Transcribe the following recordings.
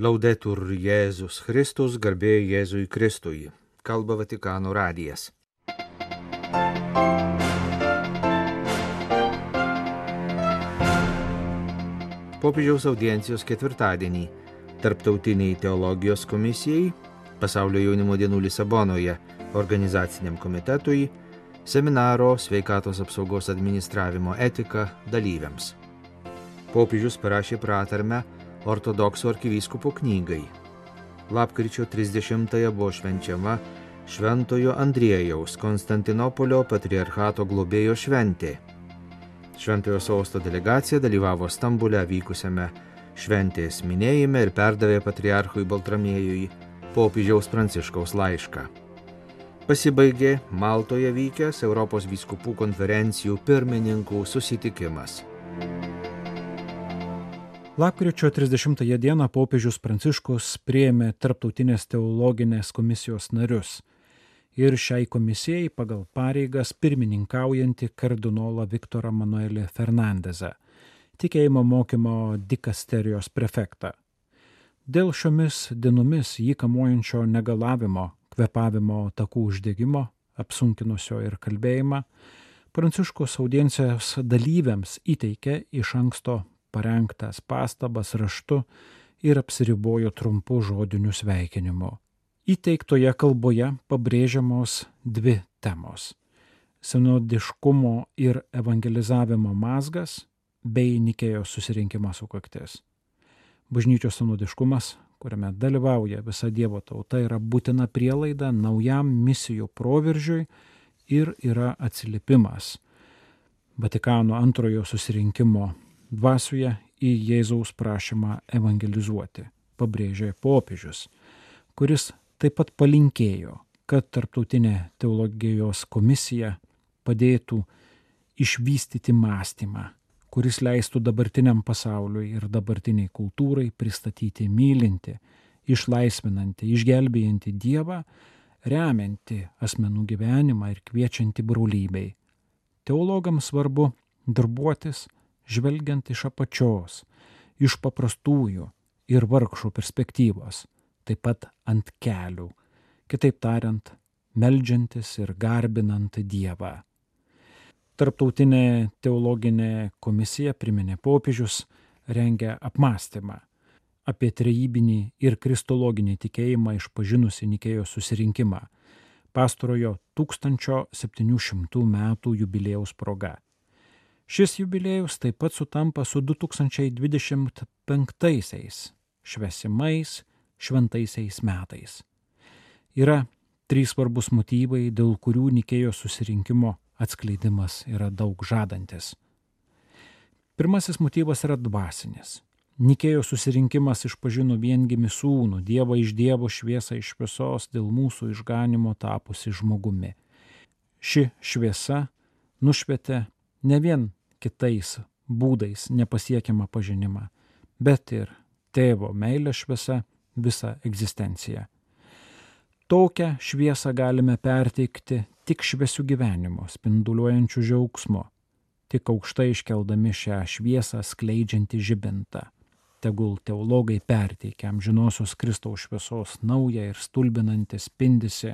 Laudetur Jėzus Kristus, garbė Jėzui Kristui. Kalba Vatikano radijas. Popiežiaus audiencijos ketvirtadienį Tarptautiniai teologijos komisijai, Pasaulio jaunimo dienų Lisabonoje, organizaciniam komitetui, seminaro sveikatos apsaugos administravimo etika dalyviams. Popiežius parašė pratarmę ortodoksų arkivyskupo knygai. Lapkričio 30-ąją buvo švenčiama Šventojo Andriejaus Konstantinopolio patriarchato globėjo šventė. Šventojo sosto delegacija dalyvavo Stambule vykusiame šventės minėjime ir perdavė patriarchui Baltramiejui popiežiaus Pranciškaus laišką. Pasibaigė Maltoje vykęs Europos vyskupų konferencijų pirmininkų susitikimas. Lapkričio 30 dieną popiežius Pranciškus prieėmė Tarptautinės teologinės komisijos narius ir šiai komisijai pagal pareigas pirmininkaujantį kardinolą Viktorą Manuelį Fernandezą, tikėjimo mokymo dikasterijos prefektą. Dėl šiomis dienomis jį kamuojančio negalavimo, kvepavimo takų uždegimo, apsunkinusio ir kalbėjimą, Pranciškos audiencijos dalyviams įteikė iš anksto parengtas pastabas raštu ir apsiribojo trumpu žodiniu sveikinimu. Įteiktoje kalboje pabrėžiamos dvi temos - sinodiškumo ir evangelizavimo mazgas bei Nikėjo susirinkimas sukaktis. Bažnyčios sinodiškumas, kuriame dalyvauja visa Dievo tauta, yra būtina prielaida naujam misijų proveržiui ir yra atsiliepimas Vatikano antrojo susirinkimo dvasioje į Jėzaus prašymą evangelizuoti, pabrėžė popiežius, kuris taip pat palinkėjo, kad tarptautinė teologijos komisija padėtų išvystyti mąstymą, kuris leistų dabartiniam pasauliui ir dabartiniai kultūrai pristatyti mylinti, išlaisvinanti, išgelbėjanti Dievą, remianti asmenų gyvenimą ir kviečianti brolybei. Teologams svarbu darbuotis, žvelgiant iš apačios, iš paprastųjų ir vargšų perspektyvos, taip pat ant kelių, kitaip tariant, meldžiantis ir garbinant Dievą. Tarptautinė teologinė komisija, priminė popiežius, rengia apmąstymą apie trejybinį ir kristologinį tikėjimą išpažinusi Nikėjo susirinkimą pastarojo 1700 metų jubiliejaus proga. Šis jubiliejus taip pat sutampa su 2025 švesimais šventaisiais metais. Yra trys svarbus motyvai, dėl kurių Nikėjo susirinkimo atskleidimas yra daug žadantis. Pirmasis motyvas yra dvasinis. Nikėjo susirinkimas išpažino viengimi sūnų, Dievą iš Dievo šviesą iš šviesos dėl mūsų išganimo tapusi žmogumi. Ši šviesa nušvietė ne vien kitais būdais nepasiekiamą pažinimą, bet ir tėvo meilė šviesa visą egzistenciją. Tokią šviesą galime perteikti tik šviesių gyvenimo, spinduliuojančių džiaugsmo, tik aukštai iškeldami šią šviesą skleidžiantį žibintą. Tegul teologai perteikia amžinosios Kristaus šviesos naują ir stulbinantį spindisi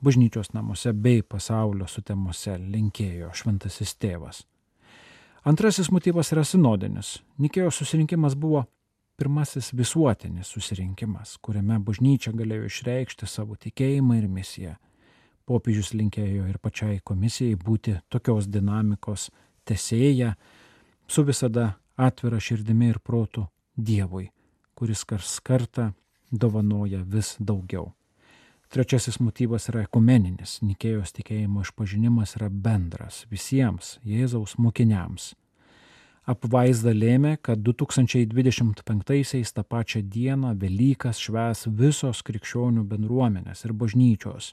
bažnyčios namuose bei pasaulio sutemose linkėjo šventasis tėvas. Antrasis motyvas yra sinodinis. Nikėjo susirinkimas buvo pirmasis visuotinis susirinkimas, kuriame bažnyčia galėjo išreikšti savo tikėjimą ir misiją. Popiežius linkėjo ir pačiai komisijai būti tokios dinamikos tesėja, su visada atvira širdimi ir protu Dievui, kuris kars kartą dovanoja vis daugiau. Trečiasis motyvas yra ekumeninis. Nikėjos tikėjimo išpažinimas yra bendras visiems Jėzaus mokiniams. Apvaizda lėmė, kad 2025-aisiais tą pačią dieną Velykas šves visos krikščionių bendruomenės ir bažnyčios.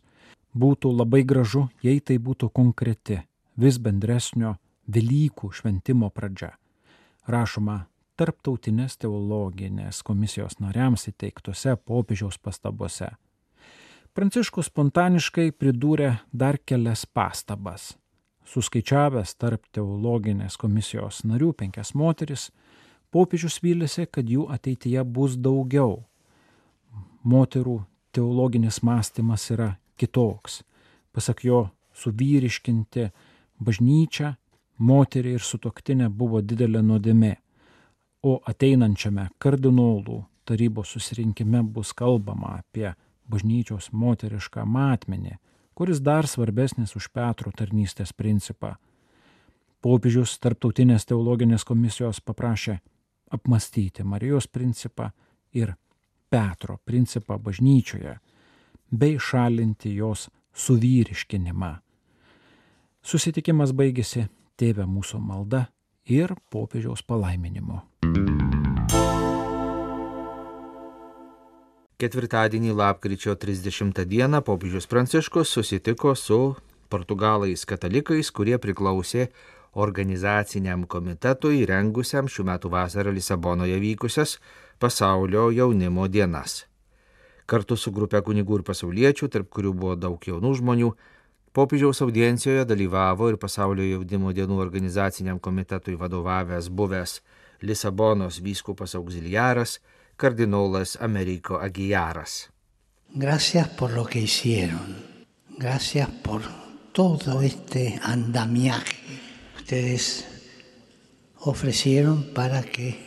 Būtų labai gražu, jei tai būtų konkreti, vis bendresnio Velykų šventimo pradžia. Rašoma Tarptautinės teologinės komisijos nariams įteiktose popiežiaus pastabose. Pranciškus spontaniškai pridūrė dar kelias pastabas. Suskaičiavęs tarp teologinės komisijos narių penkias moteris, Popiežius vylėsi, kad jų ateityje bus daugiau. Moterų teologinis mąstymas yra kitoks. Pasak jo, suvyriškinti bažnyčią, moterį ir sutoktinę buvo didelė nuodėmė. O ateinančiame kardinolų tarybos susirinkime bus kalbama apie bažnyčios moterišką matmenį, kuris dar svarbesnis už Petro tarnystės principą. Popiežius Tarptautinės teologinės komisijos paprašė apmastyti Marijos principą ir Petro principą bažnyčioje, bei šalinti jos suvyriškinimą. Susitikimas baigėsi Tėvė mūsų malda ir popiežiaus palaiminimu. Ketvirtadienį lapkričio 30 dieną popiežius Pranciškus susitiko su portugalais katalikais, kurie priklausė organizaciniam komitetui rengusiam šių metų vasarą Lisabonoje vykusias pasaulio jaunimo dienas. Kartu su grupė kunigų ir pasauliečių, tarp kurių buvo daug jaunų žmonių, popiežiaus audiencijoje dalyvavo ir pasaulio jaunimo dienų organizaciniam komitetui vadovavęs buvęs Lisabonos vyskupas auxiliaras kardinolas Ameriko Aguiaras. Gracias por lo que hicieron. Gracias por todo este andamiaje ustedes ofrecieron para que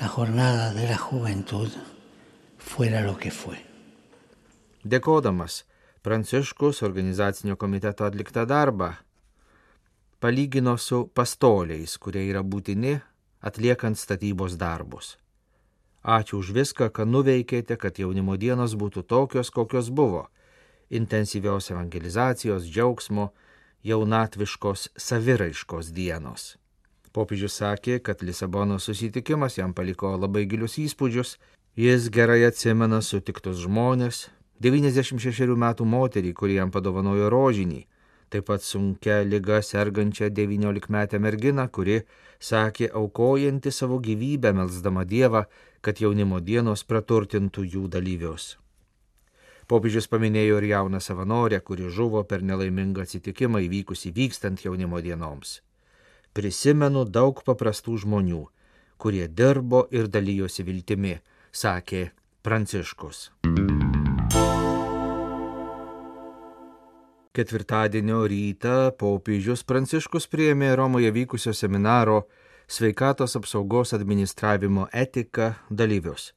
la jornada de la juventud fuera lo que fue. Dėkodamas Pranciškus organizacinio komiteto atliktą darbą palygino su pastoliais, kurie yra būtini atliekant statybos darbus. Ačiū už viską, ką nuveikėte, kad jaunimo dienos būtų tokios, kokios buvo - intensyvios evangelizacijos, džiaugsmo, jaunatviškos saviraiškos dienos. Popiežius sakė, kad Lisabono susitikimas jam paliko labai gilius įspūdžius, jis gerai atsimena sutiktus žmonės, 96 metų moterį, kuri jam padovanojo rožinį, taip pat sunkia lyga sergančią 19 metę merginą, kuri sakė aukojanti savo gyvybę melsdama Dievą, kad jaunimo dienos praturtintų jų dalyvius. Popiežius paminėjo ir jauną savanorę, kuri žuvo per nelaimingą atsitikimą įvykusį vykstant jaunimo dienoms. Prisimenu daug paprastų žmonių, kurie dirbo ir dalyjosi viltimi, sakė Pranciškus. Ketvirtadienio rytą popiežius Pranciškus priėmė Romoje vykusio seminaro sveikatos apsaugos administravimo etika dalyvius.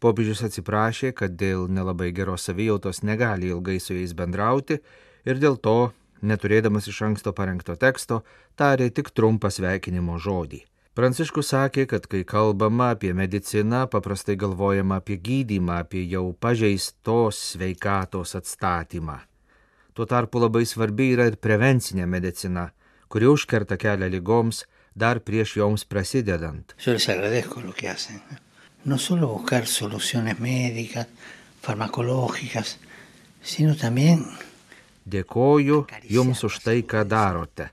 Popiežius atsiprašė, kad dėl nelabai geros savijautos negali ilgai su jais bendrauti ir dėl to, neturėdamas iš anksto parengto teksto, tarė tik trumpą sveikinimo žodį. Pranciškus sakė, kad kai kalbama apie mediciną, paprastai galvojama apie gydymą, apie jau pažeistos sveikatos atstatymą. Tuo tarpu labai svarbi yra ir prevencinė medicina, kuri užkerta kelią lygoms dar prieš joms prasidedant. No solo buscar soluciones médicas, farmacológicas, sino también Dėkoju Jums už tai, ką darote.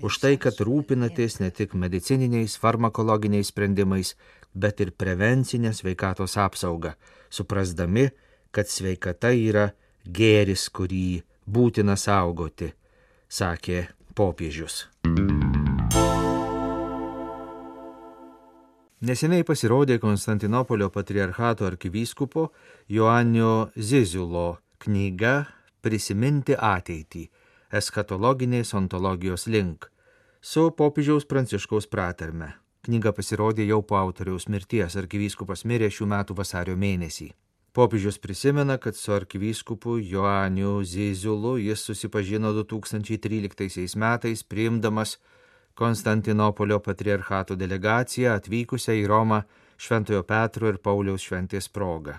Už tai, kad rūpinatės ne tik medicininiais, farmakologiniais sprendimais, bet ir prevencinę sveikatos apsaugą, suprasdami, kad sveikata yra gėris, kurį būtina saugoti, sakė popiežius. Neseniai pasirodė Konstantinopolio patriarchato arkivyskupo Joannio Zizulo knyga Prisiminti ateitį - eskatologinės ontologijos link su popiežiaus pranciškaus pratarme. Knyga pasirodė jau po autoriaus mirties, arkivyskupas mirė šių metų vasario mėnesį. Popiežius prisimena, kad su arkivyskupu Joaniu Zizulu jis susipažino 2013 metais priimdamas Konstantinopolio patriarchato delegaciją atvykusią į Romą Šventojo Petro ir Pauliaus šventės proga.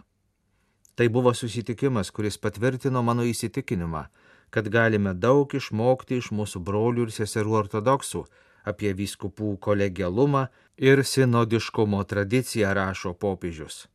Tai buvo susitikimas, kuris patvirtino mano įsitikinimą, kad galime daug išmokti iš mūsų brolių ir seserų ortodoksų apie vyskupų kolegialumą ir sinodiškumo tradiciją rašo popiežius.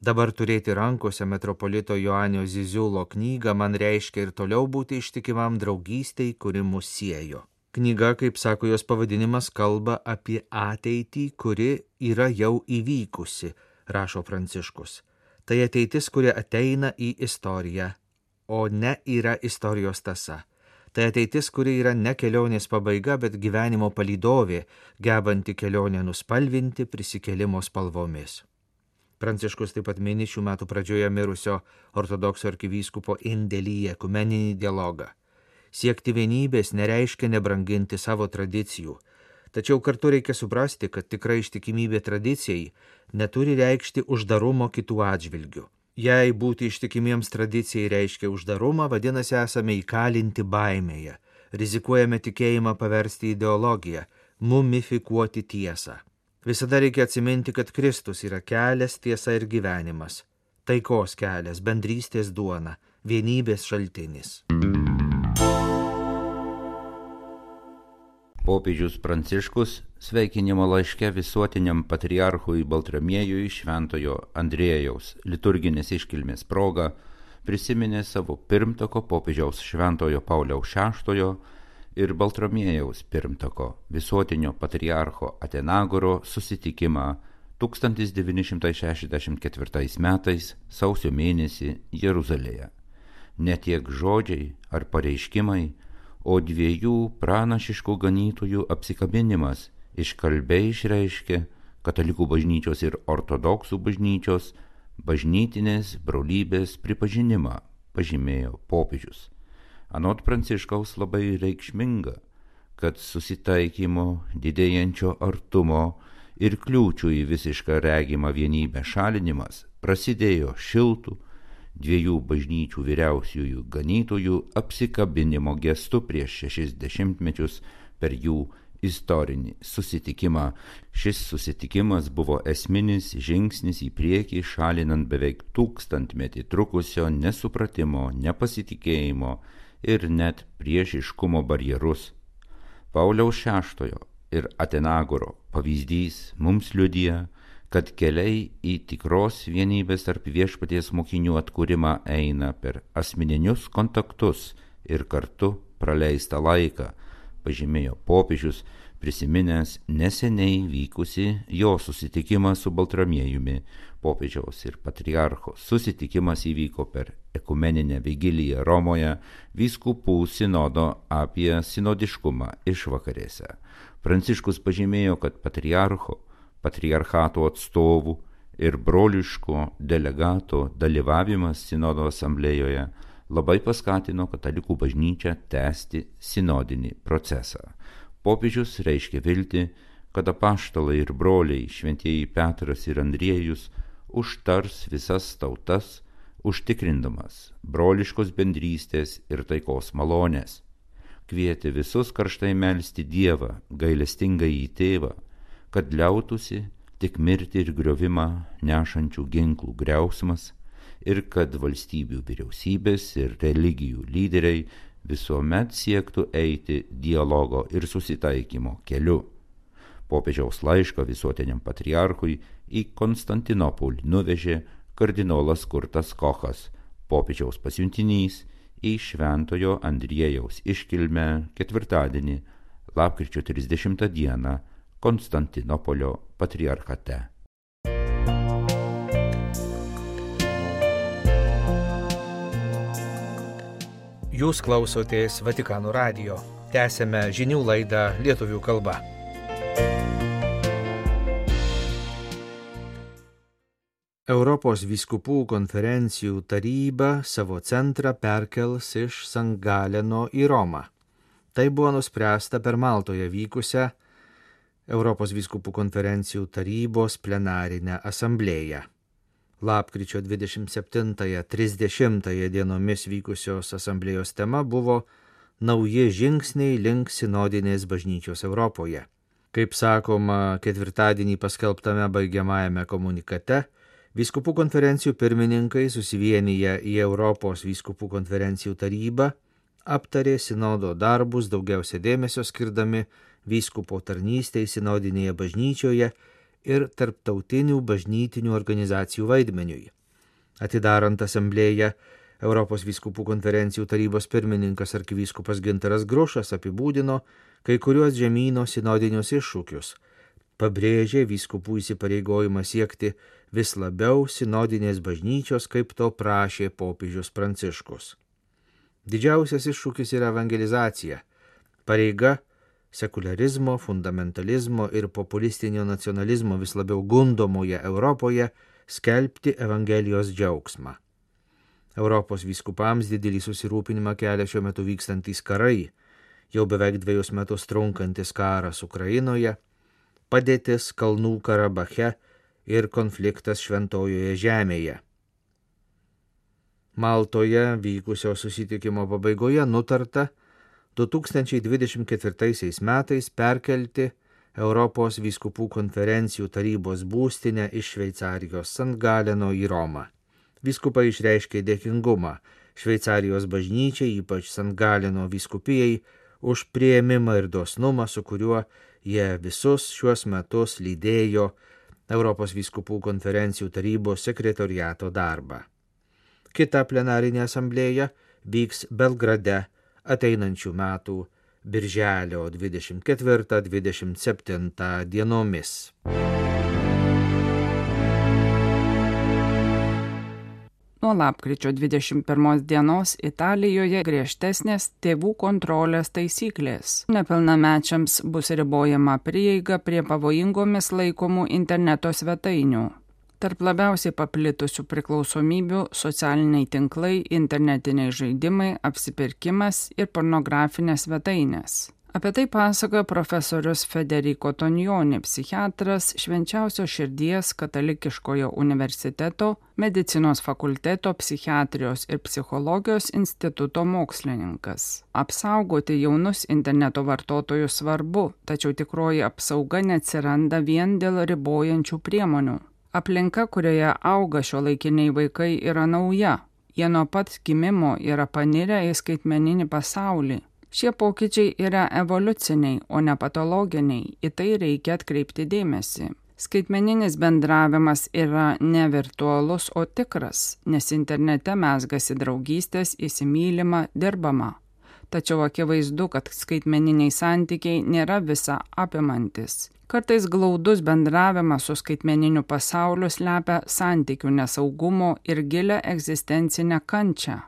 Dabar turėti rankose metropolito Joanio Ziziulo knygą man reiškia ir toliau būti ištikimam draugystei, kuri mus siejo. Knyga, kaip sako jos pavadinimas, kalba apie ateitį, kuri yra jau įvykusi, rašo Pranciškus. Tai ateitis, kuri ateina į istoriją, o ne yra istorijos tasa. Tai ateitis, kuri yra ne kelionės pabaiga, bet gyvenimo palydovė, gebanti kelionę nuspalvinti prisikelimo spalvomis. Pranciškus taip pat mini šių metų pradžioje mirusio ortodoksų arkivyskupo indėlį į ekumeninį dialogą. Siekti vienybės nereiškia nebranginti savo tradicijų, tačiau kartu reikia suprasti, kad tikra ištikimybė tradicijai neturi reikšti uždarumo kitų atžvilgių. Jei būti ištikimiems tradicijai reiškia uždarumą, vadinasi esame įkalinti baimėje, rizikuojame tikėjimą paversti ideologiją, mumifikuoti tiesą. Visada reikia atsiminti, kad Kristus yra kelias, tiesa ir gyvenimas, taikos kelias, bendrystės duona, vienybės šaltinis. Popiežius Pranciškus sveikinimo laiške visuotiniam patriarchui Baltramiejui Šventojo Andrėjaus liturginės iškilmės proga prisiminė savo pirmtako popiežiaus Šventojo Pauliaus VI ir Baltramiejaus pirmtako visuotinio patriarcho Atenagoro susitikimą 1964 metais sausio mėnesį Jeruzalėje. Ne tiek žodžiai ar pareiškimai, o dviejų pranašiškų ganytojų apsikabinimas iškalbiai išreiškė katalikų bažnyčios ir ortodoksų bažnyčios bažnytinės brolybės pripažinimą, pažymėjo popiežius. Anot pranciškaus labai reikšminga, kad susitaikymo, didėjančio artumo ir kliūčių į visišką regimą vienybę šalinimas prasidėjo šiltų, dviejų bažnyčių vyriausiųjų ganytojų apsikabinimo gestu prieš šešis dešimtmečius per jų istorinį susitikimą. Šis susitikimas buvo esminis žingsnis į priekį šalinant beveik tūkstantmetį trukusio nesupratimo, nepasitikėjimo ir net priešiškumo barjerus. Pauliaus VI ir Atenagoro pavyzdys mums liudija, kad keliai į tikros vienybės tarp viešpaties mokinių atkūrimą eina per asmeninius kontaktus ir kartu praleistą laiką, pažymėjo popiežius, prisiminęs neseniai vykusi jo susitikimą su Baltramiejumi. Popiežiaus ir patriarcho susitikimas įvyko per ekumeninę vigiliją Romoje vyskupų sinodo apie sinodiškumą išvakarėse. Pranciškus pažymėjo, kad patriarcho patriarchato atstovų ir broliško delegato dalyvavimas sinodo asamblėjoje labai paskatino katalikų bažnyčią tęsti sinodinį procesą. Popiežius reiškia vilti, kad apaštalai ir broliai šventieji Petras ir Andriejus užtars visas tautas, užtikrindamas broliškos bendrystės ir taikos malonės. Kvietė visus karštai melstį Dievą, gailestingą į tėvą, kad liautųsi tik mirti ir griovimą nešančių ginklų greusmas ir kad valstybių vyriausybės ir religijų lyderiai visuomet siektų eiti dialogo ir susitaikymo keliu. Popiežiaus laišką visuotiniam patriarchui į Konstantinopolį nuvežė kardinolas Kurtas Kochas, popiežiaus pasiuntinys į Šventojo Andriejaus iškilmę ketvirtadienį, lapkričio 30 dieną Konstantinopolio patriarchate. Jūs klausotės Vatikano radio. Tęsėme žinių laidą lietuvių kalba. Europos vyskupų konferencijų taryba savo centrą perkels iš Sangaleno į Romą. Tai buvo nuspręsta per Maltoje vykusią Europos vyskupų konferencijų tarybos plenarinę asamblėją. Lapkričio 27-30 dienomis vykusios asamblėjos tema buvo nauji žingsniai link sinodinės bažnyčios Europoje. Kaip sakoma ketvirtadienį paskelbtame baigiamajame komunikate, Vyskupų konferencijų pirmininkai susivienyje į Europos vyskupų konferencijų tarybą aptarė sinodo darbus daugiausia dėmesio skirdami vyskupo tarnystei sinodinėje bažnyčioje ir tarptautinių bažnytinių organizacijų vaidmeniui. Atidarant asamblėją, Europos vyskupų konferencijų tarybos pirmininkas arkivyskupas Gintaras Grušas apibūdino kai kuriuos žemynų sinodinius iššūkius, pabrėžė vyskupų įsipareigojimą siekti vis labiau sinodinės bažnyčios, kaip to prašė popiežius Pranciškus. Didžiausias iššūkis yra evangelizacija. Pareiga sekularizmo, fundamentalizmo ir populistinio nacionalizmo vis labiau gundomoje Europoje skelbti Evangelijos džiaugsmą. Europos vyskupams didelį susirūpinimą kelia šiuo metu vykstantys karai, jau beveik dviejus metus trunkantis karas Ukrainoje, padėtis Kalnų Karabache ir konfliktas Šventojoje žemėje. Maltoje vykusio susitikimo pabaigoje nutarta 2024 metais perkelti Europos vyskupų konferencijų tarybos būstinę iš Šveicarijos St. Galeno į Romą. Vyskupai išreiškė dėkingumą Šveicarijos bažnyčiai, ypač St. Galeno vyskupijai, už prieimimą ir dosnumą, su kuriuo jie visus šiuos metus lydėjo Europos vyskupų konferencijų tarybos sekretoriato darbą. Kita plenarinė asamblėja vyks Belgrade ateinančių metų birželio 24-27 dienomis. Nuo lapkričio 21 dienos Italijoje griežtesnės tėvų kontrolės taisyklės. Nepilnamečiams bus ribojama prieiga prie pavojingomis laikomų interneto svetainių. Tarp labiausiai paplitusių priklausomybių - socialiniai tinklai, internetiniai žaidimai, apsipirkimas ir pornografinės svetainės. Apie tai pasakoja profesorius Federico Tonjoni, psichiatras Švenčiausio širdies katalikiškojo universiteto, medicinos fakulteto psichiatrijos ir psichologijos instituto mokslininkas. Apsaugoti jaunus interneto vartotojus svarbu, tačiau tikroji apsauga neatsiranda vien dėl ribojančių priemonių. Aplinka, kurioje auga šio laikiniai vaikai, yra nauja. Jie nuo pat gimimo yra panirę į skaitmeninį pasaulį Šie pokyčiai yra evoliuciniai, o ne patologiniai, į tai reikia atkreipti dėmesį. Skaitmeninis bendravimas yra ne virtualus, o tikras, nes internete mesgasi draugystės, įsimylima, dirbama. Tačiau akivaizdu, kad skaitmeniniai santykiai nėra visa apimantis. Kartais glaudus bendravimas su skaitmeniniu pasauliu slepia santykių nesaugumo ir gilę egzistencinę kančią.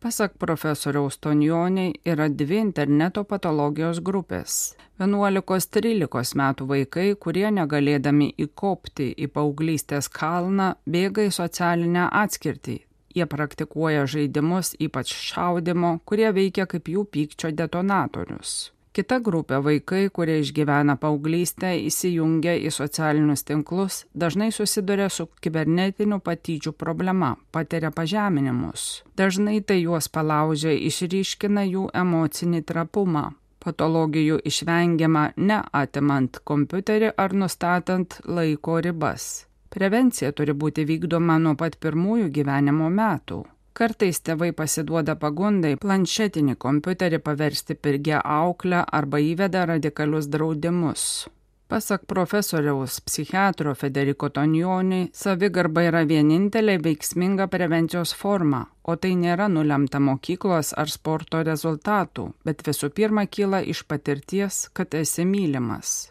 Pasak profesoriaus Tonjoniai yra dvi interneto patologijos grupės. 11-13 metų vaikai, kurie negalėdami įkopti į paauglystės kalną, bėga į socialinę atskirtį. Jie praktikuoja žaidimus, ypač šaudimo, kurie veikia kaip jų pykčio detonatorius. Kita grupė vaikai, kurie išgyvena paauglystę, įsijungia į socialinius tinklus, dažnai susiduria su kibernetiniu patyčių problema, patiria pažeminimus. Dažnai tai juos palaužia, išryškina jų emocinį trapumą. Patologijų išvengiama ne atimant kompiuterį ar nustatant laiko ribas. Prevencija turi būti vykdoma nuo pat pirmųjų gyvenimo metų. Kartais tėvai pasiduoda pagundai planšetinį kompiuterį paversti pirgia auklę arba įveda radikalius draudimus. Pasak profesoriaus psichiatro Federiko Tonjoni, savigarba yra vienintelė veiksminga prevencijos forma, o tai nėra nulemta mokyklos ar sporto rezultatų, bet visų pirma kyla iš patirties, kad esi mylimas.